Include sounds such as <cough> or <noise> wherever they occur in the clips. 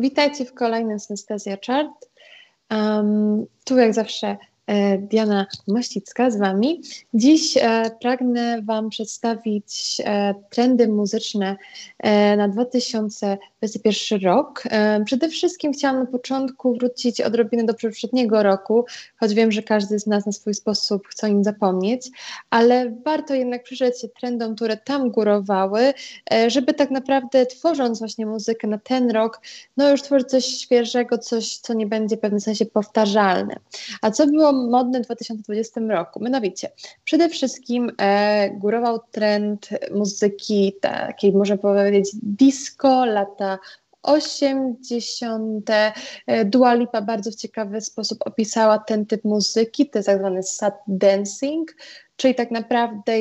Witajcie w kolejnym Synestezja Chart. Um, tu jak zawsze Diana Mościcka z Wami. Dziś e, pragnę Wam przedstawić e, trendy muzyczne na 2021 rok. Przede wszystkim chciałam na początku wrócić odrobinę do poprzedniego roku, choć wiem, że każdy z nas na swój sposób chce o nim zapomnieć, ale warto jednak przyjrzeć się trendom, które tam górowały, żeby tak naprawdę tworząc właśnie muzykę na ten rok, no już tworzyć coś świeżego, coś, co nie będzie w pewnym sensie powtarzalne. A co było modny w 2020 roku. Mianowicie, przede wszystkim e, górował trend muzyki takiej, można powiedzieć, disco, lata 80. E, Dua Lipa bardzo w ciekawy sposób opisała ten typ muzyki, to jest tak zwany sad dancing, czyli tak naprawdę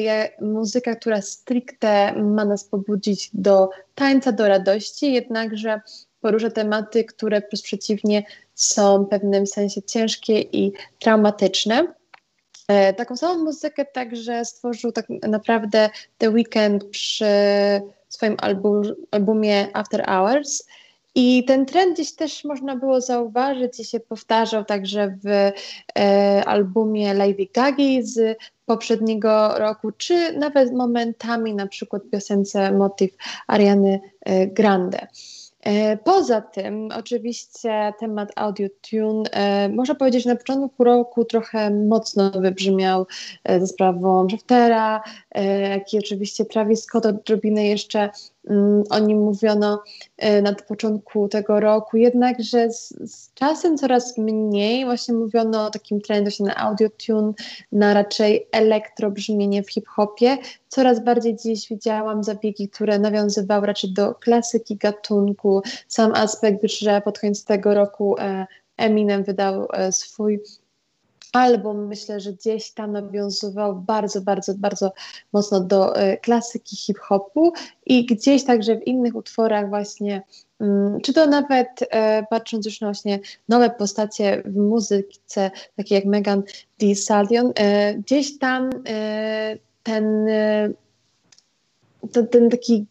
muzyka, która stricte ma nas pobudzić do tańca, do radości, jednakże porusza tematy, które przeciwnie są w pewnym sensie ciężkie i traumatyczne. E, taką samą muzykę także stworzył tak naprawdę The Weeknd przy swoim album, albumie After Hours. I ten trend gdzieś też można było zauważyć i się powtarzał także w e, albumie Lady Gagi z poprzedniego roku, czy nawet momentami na przykład piosence Motyw Ariany e, Grande. E, poza tym, oczywiście temat audio-tune, e, można powiedzieć, na początku roku trochę mocno wybrzmiał e, ze sprawą Schaftera, jak i oczywiście Travis Scott odrobinę jeszcze o nim mówiono e, na początku tego roku, jednakże z, z czasem coraz mniej właśnie mówiono o takim trendzie się na audio-tune, na raczej elektrobrzmienie w hip-hopie. Coraz bardziej dziś widziałam zabiegi, które nawiązywały raczej do klasyki gatunku. Sam aspekt, że pod koniec tego roku e, Eminem wydał e, swój album myślę, że gdzieś tam nawiązywał bardzo, bardzo, bardzo mocno do y, klasyki hip-hopu i gdzieś także w innych utworach właśnie, y, czy to nawet y, patrząc już na właśnie nowe postacie w muzyce, takie jak Megan Thee Stallion, gdzieś tam ten, ten, ten taki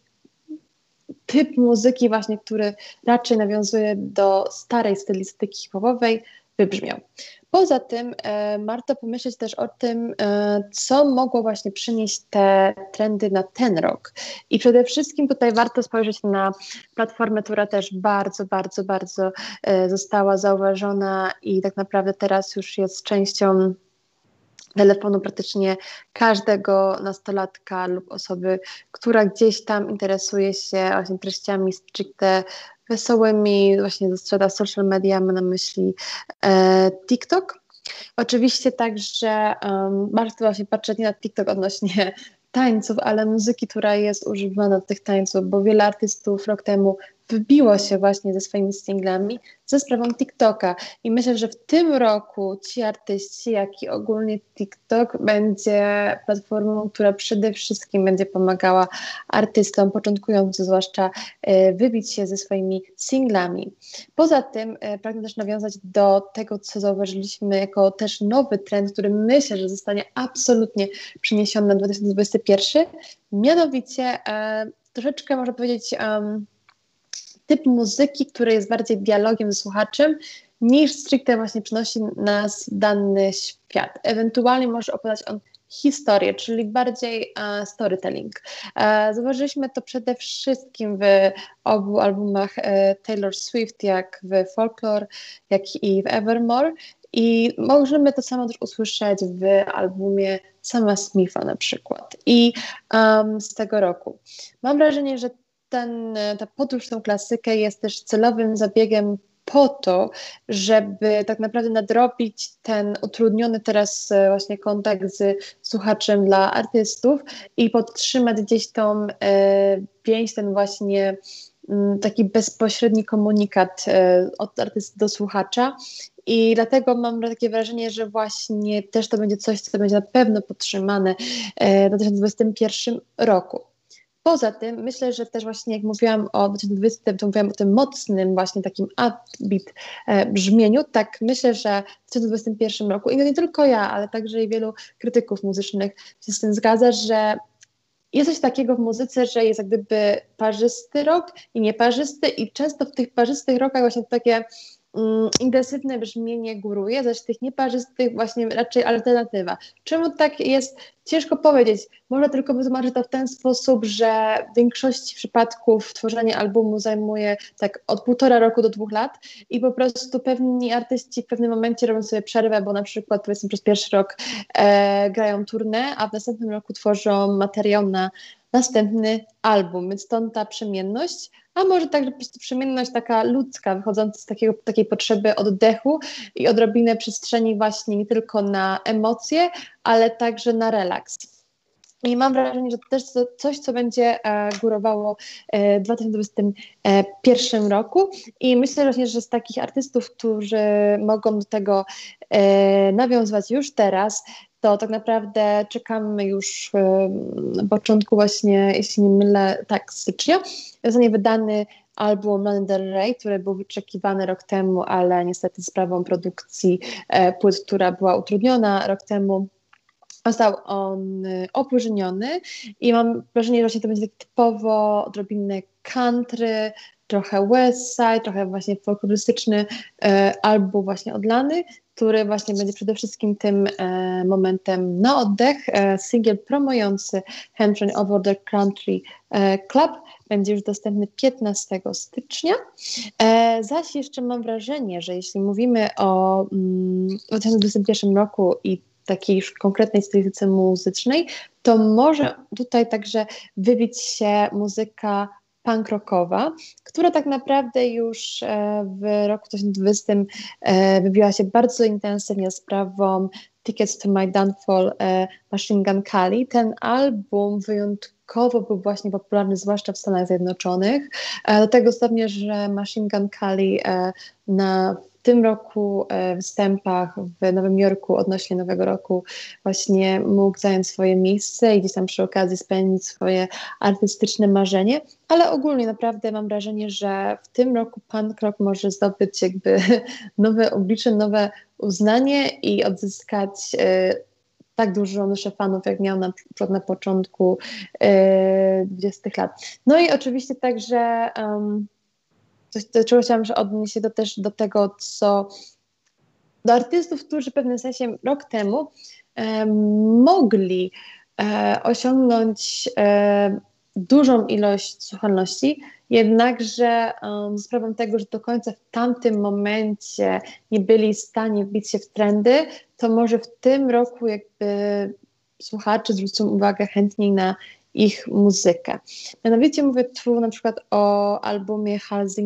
typ muzyki właśnie, który raczej nawiązuje do starej stylistyki hip-hopowej, wybrzmiał. Poza tym e, warto pomyśleć też o tym, e, co mogło właśnie przynieść te trendy na ten rok. I przede wszystkim tutaj warto spojrzeć na platformę, która też bardzo, bardzo, bardzo e, została zauważona i tak naprawdę teraz już jest częścią telefonu praktycznie każdego nastolatka lub osoby, która gdzieś tam interesuje się właśnie treściami stricte wesołymi, właśnie ze strada social media, mam na myśli e, TikTok. Oczywiście także um, warto właśnie patrzeć nie na TikTok odnośnie tańców, ale muzyki, która jest używana do tych tańców, bo wiele artystów rok temu wybiło się właśnie ze swoimi singlami ze sprawą TikToka. I myślę, że w tym roku ci artyści, jak i ogólnie TikTok będzie platformą, która przede wszystkim będzie pomagała artystom, początkującym zwłaszcza, e, wybić się ze swoimi singlami. Poza tym e, pragnę też nawiązać do tego, co zauważyliśmy jako też nowy trend, który myślę, że zostanie absolutnie przeniesiony na 2021, mianowicie e, troszeczkę można powiedzieć um, typ muzyki, który jest bardziej dialogiem z słuchaczem, niż stricte właśnie przynosi nas dany świat. Ewentualnie może opowiadać on historię, czyli bardziej uh, storytelling. Uh, zauważyliśmy to przede wszystkim w obu albumach uh, Taylor Swift, jak w Folklore, jak i w Evermore. I możemy to samo też usłyszeć w albumie sama Smitha na przykład. I um, z tego roku. Mam wrażenie, że ten, ta podróż tą klasykę jest też celowym zabiegiem po to, żeby tak naprawdę nadrobić ten utrudniony teraz e, właśnie kontakt z słuchaczem dla artystów i podtrzymać gdzieś tą e, więź, ten właśnie m, taki bezpośredni komunikat e, od artysty do słuchacza. I dlatego mam takie wrażenie, że właśnie też to będzie coś, co będzie na pewno podtrzymane w 2021 roku. Poza tym myślę, że też właśnie jak mówiłam o 2020, to mówiłam o tym mocnym właśnie takim upbeat e, brzmieniu, tak myślę, że w 2021 roku, i nie tylko ja, ale także i wielu krytyków muzycznych się z tym zgadza, że jest coś takiego w muzyce, że jest jak gdyby parzysty rok i nieparzysty i często w tych parzystych rokach właśnie takie intensywne brzmienie góruje, zaś tych nieparzystych właśnie raczej alternatywa. Czemu tak jest? Ciężko powiedzieć. Można tylko wytłumaczyć to w ten sposób, że w większości przypadków tworzenie albumu zajmuje tak od półtora roku do dwóch lat i po prostu pewni artyści w pewnym momencie robią sobie przerwę, bo na przykład powiedzmy przez pierwszy rok e, grają turnę, a w następnym roku tworzą materiał na następny album, więc stąd ta przemienność, a może także po prostu przemienność taka ludzka, wychodząca z takiego, takiej potrzeby oddechu i odrobinę przestrzeni właśnie nie tylko na emocje, ale także na relaks. I mam wrażenie, że to też coś, co będzie e, górowało e, w 2021 roku. I myślę właśnie, że z takich artystów, którzy mogą do tego e, nawiązywać już teraz, to tak naprawdę czekamy już na początku właśnie, jeśli nie mylę, tak, stycznia, zostanie wydany album Lana Del Rey, który był wyczekiwany rok temu, ale niestety sprawą produkcji e, płyt, która była utrudniona rok temu, został on e, opóźniony. I mam wrażenie, że to będzie typowo odrobinę country, trochę west side, trochę właśnie folklorystyczny e, album właśnie od Lany, który właśnie będzie przede wszystkim tym e, momentem na oddech. E, singiel promujący Hampshire Over the Country e, Club będzie już dostępny 15 stycznia. E, zaś jeszcze mam wrażenie, że jeśli mówimy o mm, 2021 roku i takiej już konkretnej stylistyce muzycznej, to może tutaj także wybić się muzyka punk rockowa, która tak naprawdę już e, w roku 2020 e, wybiła się bardzo intensywnie sprawą Tickets to My Downfall e, Machine Gun Kelly. Ten album wyjątkowo był właśnie popularny, zwłaszcza w Stanach Zjednoczonych, do tego stopnia, że Machine Gun Kelly na w tym roku e, występach w Nowym Jorku odnośnie Nowego Roku właśnie mógł zająć swoje miejsce i gdzieś tam przy okazji spełnić swoje artystyczne marzenie, ale ogólnie naprawdę mam wrażenie, że w tym roku punk rock może zdobyć jakby <laughs> nowe oblicze, nowe uznanie i odzyskać e, tak dużą liczbę fanów, jak miał na na początku e, 20 lat. No i oczywiście także um, coś, do czego chciałam odnieść się do, też do tego, co do artystów, którzy w pewnym sensie rok temu e, mogli e, osiągnąć e, dużą ilość słuchalności, jednakże um, sprawą tego, że do końca w tamtym momencie nie byli w stanie wbić się w trendy, to może w tym roku jakby słuchacze zwrócą uwagę chętniej na ich muzykę. Mianowicie mówię tu na przykład o albumie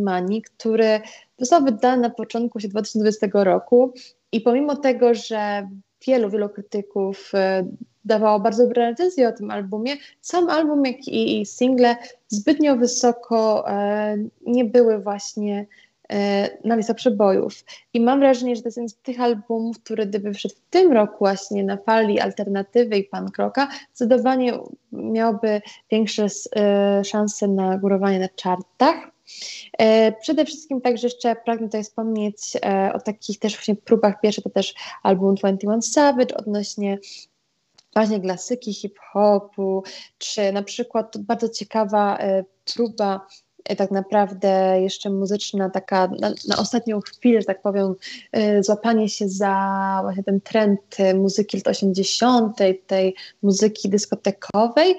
Money, który został wydany na początku 2020 roku i pomimo tego, że wielu, wielu krytyków e, dawało bardzo dobre recenzje o tym albumie, sam album, jak i, single zbytnio wysoko e, nie były właśnie na listę przebojów. I mam wrażenie, że to jest jeden z tych albumów, który gdyby wszedł w tym roku właśnie na fali alternatywy i punk rocka, zdecydowanie miałby większe e, szanse na górowanie na chartach. E, przede wszystkim także jeszcze pragnę tutaj wspomnieć o takich też właśnie próbach. Pierwsze to też album 21 Savage odnośnie właśnie klasyki hip-hopu, czy na przykład bardzo ciekawa próba E, tak naprawdę jeszcze muzyczna, taka na, na, ostatnią chwilę, że tak powiem, y, złapanie się za właśnie ten trend muzyki lat 80., tej muzyki dyskotekowej.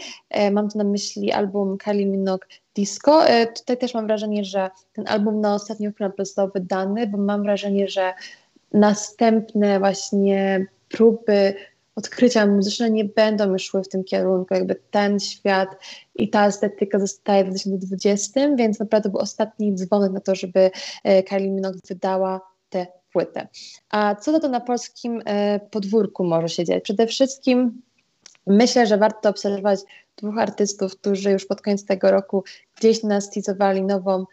Mam tu na myśli album Kylie Minogue Disco. Tutaj też mam wrażenie, że ten album na ostatnią chwilę został wydany, bo mam wrażenie, że następne właśnie próby odkrycia muzyczne nie będą już szły w tym kierunku, jakby ten świat i ta estetyka zostaje w 2020, więc naprawdę był ostatni dzwonek na to, żeby e, Kylie Minogue wydała tę płytę. A co to, na polskim e, podwórku może się dziać? Przede wszystkim myślę, że warto obserwować dwóch artystów, którzy już pod koniec tego roku gdzieś nas teasowali nową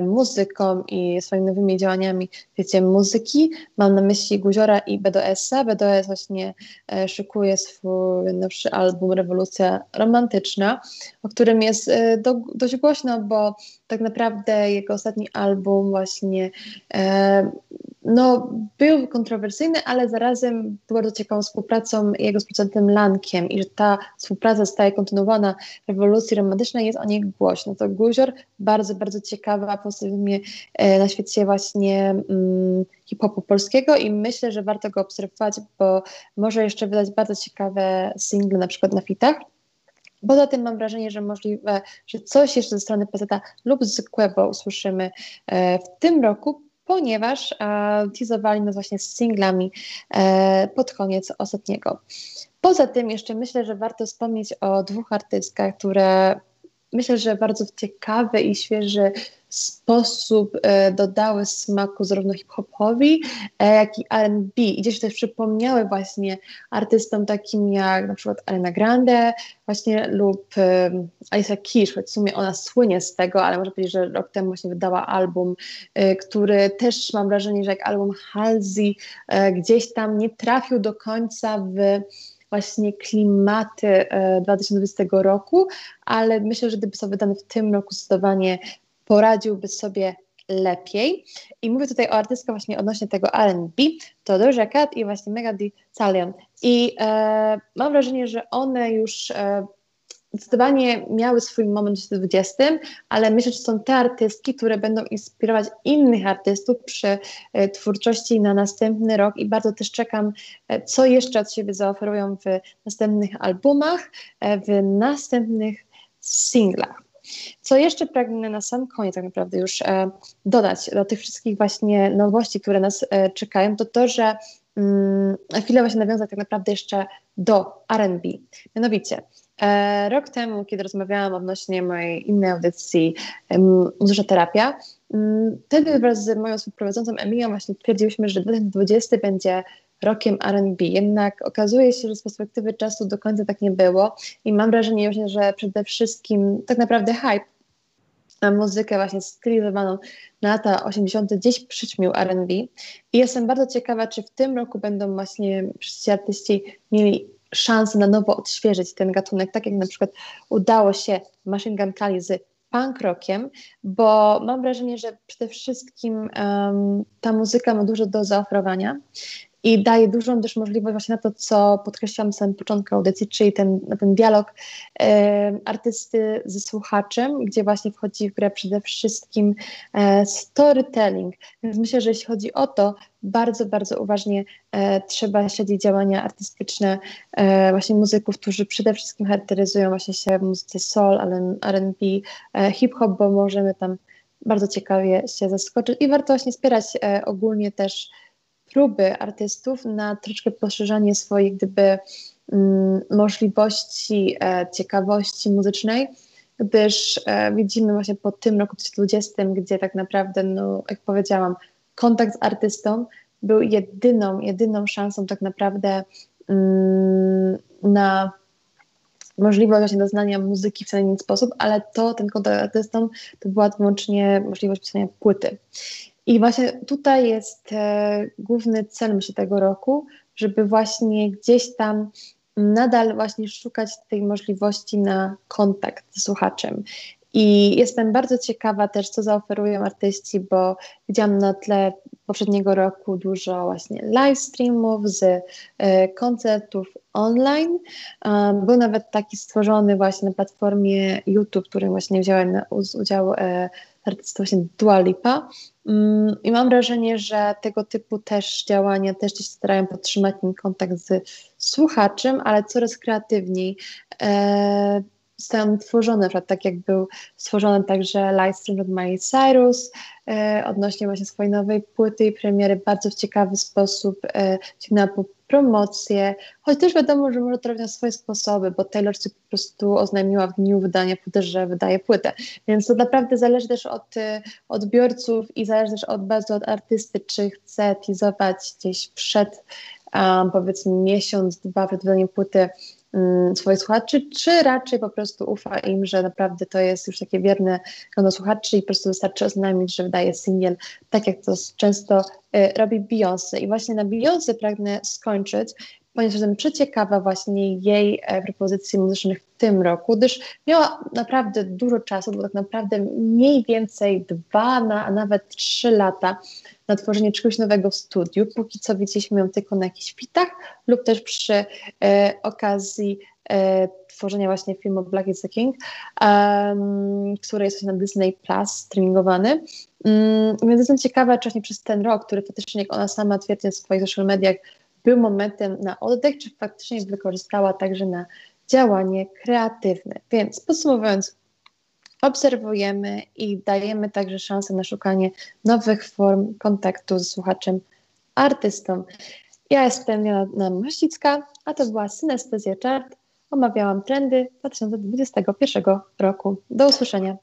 muzyką i swoimi nowymi działaniami wiecie, muzyki. Mam na myśli Guziora i BDS-a. BDS właśnie e, szykuje swój nowszy album Rewolucja Romantyczna, o którym jest e, do, dość głośno, bo tak naprawdę jego ostatni album właśnie no, był kontrowersyjny, ale zarazem był bardzo ciekawą współpracą jego z producentem Lankiem i że ta współpraca zostaje kontynuowana w rewolucji romantycznej, jest o niej głośno. To Guzior, bardzo, bardzo ciekawa postać e, na świecie właśnie mm, hip-hopu polskiego i myślę, że warto go obserwować, bo może jeszcze wydać bardzo ciekawe single, na przykład na fitach. Poza tym mam wrażenie, że możliwe, że coś jeszcze ze strony PZ lub z Quebo usłyszymy e, w tym roku, ponieważ e, teasowali nas właśnie z singlami e, pod koniec ostatniego. Poza tym jeszcze myślę, że warto wspomnieć o dwóch artystkach, które myślę, że bardzo ciekawy i świeży sposób e, dodały smaku zarówno hip-hopowi, e, jak i R&B. I gdzieś też przypomniały właśnie artystom takim jak na przykład Ariana Grande właśnie lub e, Alicia Keys, choć w sumie ona słynie z tego, ale można powiedzieć, że rok temu właśnie wydała album, który też mam wrażenie, że jak album Halsey gdzieś tam nie trafił do końca w właśnie klimaty 2020 e, roku, ale myślę, że gdyby został wydany w tym roku zdecydowanie poradziłby sobie lepiej. I mówię tutaj o artystkach właśnie odnośnie tego R&B, to Doja Cat i właśnie Mega Thee. I e, mam wrażenie, że one już e, zdecydowanie miały swój moment w 20, ale myślę, że są te artystki, które będą inspirować innych artystów przy e, twórczości na następny rok i bardzo też czekam, e, co jeszcze od siebie zaoferują w następnych albumach, e, w następnych singlach. Co jeszcze pragnę na sam koniec tak naprawdę już e, dodać do tych wszystkich właśnie nowości, które nas e, czekają, to to, że mm, na chwilę właśnie nawiązać tak naprawdę jeszcze do R&B. Mianowicie, E, rok temu, kiedy rozmawiałam odnośnie mojej innej audycji Muzyczna Terapia, mm, wtedy wraz z moją współprowadzącą Emilią właśnie twierdziłyśmy, że 2020 będzie rokiem R&B. Jednak okazuje się, że z perspektywy czasu do końca tak nie było i mam wrażenie, że przede wszystkim tak naprawdę hype na muzykę właśnie stylizowaną na lata 80. gdzieś przyćmił R&B i jestem bardzo ciekawa, czy w tym roku będą właśnie wszyscy artyści mieli szansę na nowo odświeżyć ten gatunek, tak jak na przykład udało się Machine Gun Kelly z punk rockiem, bo mam wrażenie, że przede wszystkim um, ta muzyka ma dużo do zaoferowania i daje dużą też możliwość właśnie na to, co podkreślałam na samym początku audycji, czyli ten, ten dialog e, artysty ze słuchaczem, gdzie właśnie wchodzi w grę przede wszystkim e, storytelling. Więc myślę, że jeśli chodzi o to, bardzo, bardzo uważnie e, trzeba śledzić działania artystyczne e, właśnie muzyków, którzy przede wszystkim charakteryzują właśnie się w muzyce soul, R&B, e, hip-hop, bo możemy tam bardzo ciekawie się zaskoczyć i warto właśnie wspierać e, ogólnie też próby artystów na troszkę poszerzanie swojej gdyby mm, możliwości, e, ciekawości muzycznej, gdyż e, widzimy właśnie po tym roku 2020, gdzie tak naprawdę, no, jak powiedziałam, kontakt z artystą był jedyną, jedyną szansą tak naprawdę mm, na możliwość właśnie doznania muzyki w ten sposób, ale to, ten kontakt z artystą, to była wyłącznie możliwość pisania płyty. I właśnie tutaj jest e, główny cel myślę tego roku, żeby właśnie gdzieś tam nadal właśnie szukać tej możliwości na kontakt z słuchaczem. I jestem bardzo ciekawa też, co zaoferują artyści, bo widziałam na tle poprzedniego roku dużo właśnie live streamów z e, koncertów online. Był nawet taki stworzony właśnie na platformie YouTube, w którym właśnie wziąłem udział e, artystą właśnie Dua Lipa. Um, I mam wrażenie, że tego typu też działania też się starają podtrzymać ten kontakt z słuchaczem, ale coraz kreatywniej. Zostają tworzone, tak jak był stworzony także livestream od Miley Cyrus e, odnośnie właśnie swojej nowej płyty i premiery bardzo w ciekawy sposób e, sięgnęła promocję, choć też wiadomo, że może to robić na swoje sposoby, bo Taylor Swift po prostu oznajmiła w dniu wydania płyty, że wydaje płytę, więc to naprawdę zależy też od e, odbiorców i zależy też od bardzo od artysty, czy chce teasować gdzieś przed um, powiedzmy miesiąc, dwa przed wydaniem płyty swoich słuchaczy, czy raczej po prostu ufa im, że naprawdę to jest już takie wierne grono słuchaczy i po prostu wystarczy oznajmić, że wydaje singiel, tak jak to często y, robi Beyoncé. I właśnie na Beyoncé pragnę skończyć, ponieważ jestem przeciekawa właśnie jej e, propozycji muzycznych tym roku, gdyż miała naprawdę dużo czasu, bo tak naprawdę mniej więcej dwa, na, a nawet trzy lata na tworzenie czegoś nowego w studiu. Póki co widzieliśmy ją tylko na jakichś fitach lub też przy e, okazji e, tworzenia właśnie filmu Black is the King, um, który jest na Disney Plus streamingowany. Um, więc jestem ciekawa, czy właśnie przez ten rok, który faktycznie, jak ona sama twierdzi w swoich social mediach, był momentem na oddech, czy faktycznie wykorzystała także na działanie kreatywne. Więc podsumowując, obserwujemy i dajemy także szansę na szukanie nowych form kontaktu z słuchaczem, artystą. Ja jestem Jana Mościcka, a to była Synestezja Chart. Omawiałam trendy 2021 roku. Do usłyszenia.